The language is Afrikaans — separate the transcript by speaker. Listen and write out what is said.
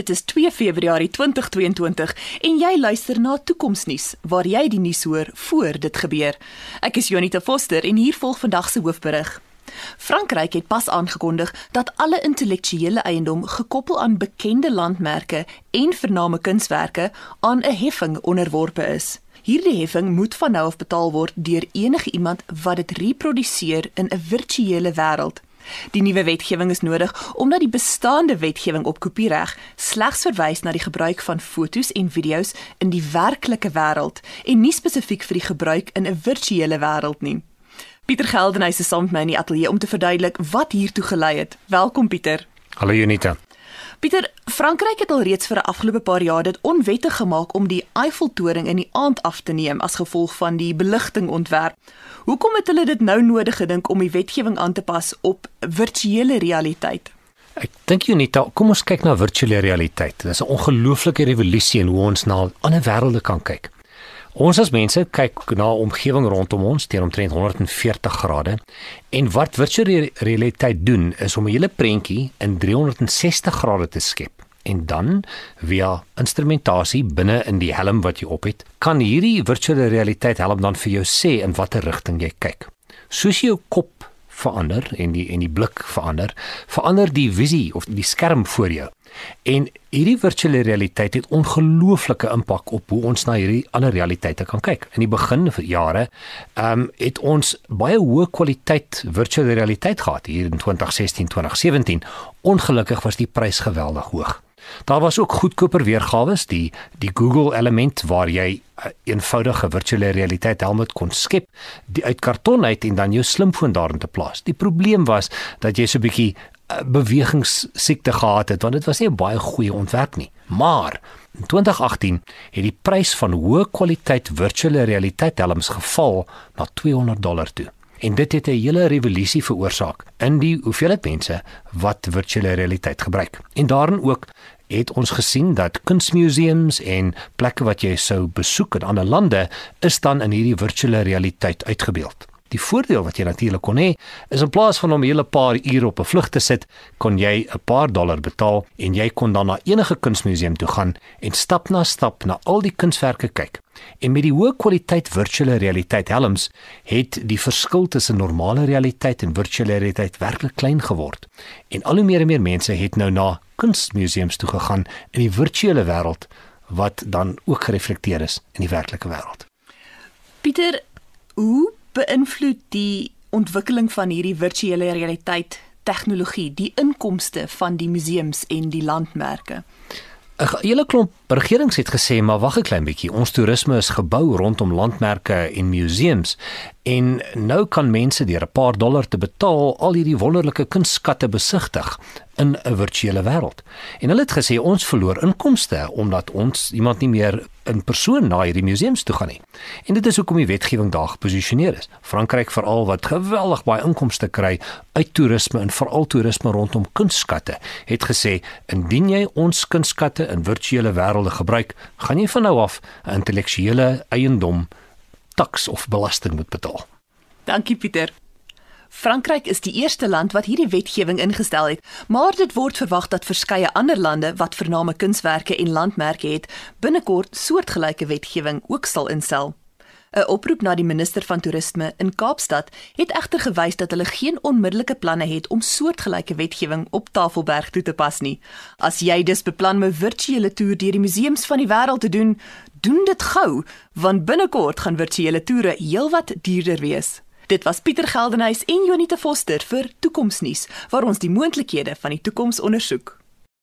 Speaker 1: Dit is 2 Februarie 2022 en jy luister na Toekomsnuus waar jy die nuus hoor voor dit gebeur. Ek is Jonita Foster en hier volg vandag se hoofberig. Frankryk het pas aangekondig dat alle intellektuele eiendom gekoppel aan bekende landmerke en vername kunswerke aan 'n heffing onderworpe is. Hierdie heffing moet van nou af betaal word deur enige iemand wat dit reproduseer in 'n virtuele wêreld. Die nuwe wetgewing is nodig omdat die bestaande wetgewing op kopiereg slegs verwys na die gebruik van fotos en video's in die werklike wêreld en nie spesifiek vir die gebruik in 'n virtuele wêreld nie. Pieter Geldenhuys is saam met my in die ateljee om te verduidelik wat hiertoe gelei het. Welkom Pieter.
Speaker 2: Hallo Junita.
Speaker 1: Pieter, Frankryk het al reeds vir 'n afgelope paar jaar dit onwettig gemaak om die Eiffeltoring in die aand af te neem as gevolg van die beligting ontwerp. Hoekom het hulle dit nou nodig gedink om die wetgewing aan te pas op virtuele realiteit?
Speaker 2: Ek dink Junita, kom ons kyk na virtuele realiteit. Dit is 'n ongelooflike revolusie in hoe ons na ander wêrelde kan kyk. Ons as mense kyk na omgewing rondom ons teen omtrent 140 grade en wat virtuele realiteit doen is om 'n hele prentjie in 360 grade te skep en dan via instrumentasie binne in die helm wat jy op het kan hierdie virtuele realiteit help dan vir jou sê in watter rigting jy kyk. Soos jou kop verander en die en die blik verander, verander die visie of die skerm voor jou. En hierdie virtuele realiteit het ongelooflike impak op hoe ons na hierdie ander realiteite kan kyk. In die begin van jare, ehm um, het ons baie hoë kwaliteit virtuele realiteit gehad hier in 2016, 2017. Ongelukkig was die prys geweldig hoog. Daar was ook goedkoper weergawe, die die Google element waar jy 'n uh, eenvoudige virtuele realiteit helm kon skep, die uit karton uit en dan jou slimfoon daarin te plaas. Die probleem was dat jy so 'n bietjie uh, bewegingssiekte gehad het want dit was nie 'n baie goeie ontwerp nie. Maar in 2018 het die prys van hoë kwaliteit virtuele realiteit helms geval na 200 dollar toe en dit het 'n hele revolusie veroorsaak in die hoeveelheid mense wat virtuele realiteit gebruik. En daarin ook het ons gesien dat kunsmuseums en plekke wat jy sou besoek in ander lande is dan in hierdie virtuele realiteit uitgebeeld. Die voordeel wat jy natuurlik kon hê, is in plaas van om 'n hele paar ure op 'n vlug te sit, kon jy 'n paar dollar betaal en jy kon dan na enige kunsmuseum toe gaan en stap na stap na al die kunswerke kyk. En met die hoë kwaliteit virtuele realiteit helms het die verskil tussen normale realiteit en virtuele realiteit werklik klein geword. En al hoe meer en meer mense het nou na kunsmuseums toe gegaan in die virtuele wêreld wat dan ook gereflekteer is in die werklike wêreld.
Speaker 1: Pieter, hoe beïnvloed die ontwikkeling van hierdie virtuele realiteit tegnologie die inkomste van die museums en die landmerke?
Speaker 2: 'n Hele klomp regerings het gesê maar wag 'n klein bietjie ons toerisme is gebou rondom landmerke en museums en nou kan mense deur 'n paar dollar te betaal al hierdie wonderlike kunstskatte besigtig in 'n virtuele wêreld. En hulle het gesê ons verloor inkomste omdat ons iemand nie meer in persoon na hierdie museums toe gaan nie. En dit is hoekom die wetgewing daar geposisioneer is. Frankryk veral wat geweldig baie inkomste kry uit toerisme en veral toerisme rondom kunstskatte, het gesê indien jy ons kunstskatte in virtuele wêrelde gebruik, gaan jy van nou af 'n intellektuele eiendom taks of belasting moet betaal.
Speaker 1: Dankie Pieter. Frankryk is die eerste land wat hierdie wetgewing ingestel het, maar dit word verwag dat verskeie ander lande wat vername kunswerke en landmerke het, binnekort soortgelyke wetgewing ook sal instel. 'n Oproep na die minister van toerisme in Kaapstad het egter gewys dat hulle geen onmiddellike planne het om soortgelyke wetgewing op Tafelberg toe te pas nie. As jy dus beplan om 'n virtuele toer deur die museums van die wêreld te doen, doen dit gou, want binnekort gaan virtuele toere heelwat duurder wees. Dit was Pieter Geldenhuys en Jonita Foster vir Toekomsnuus waar ons die moontlikhede van die toekoms ondersoek.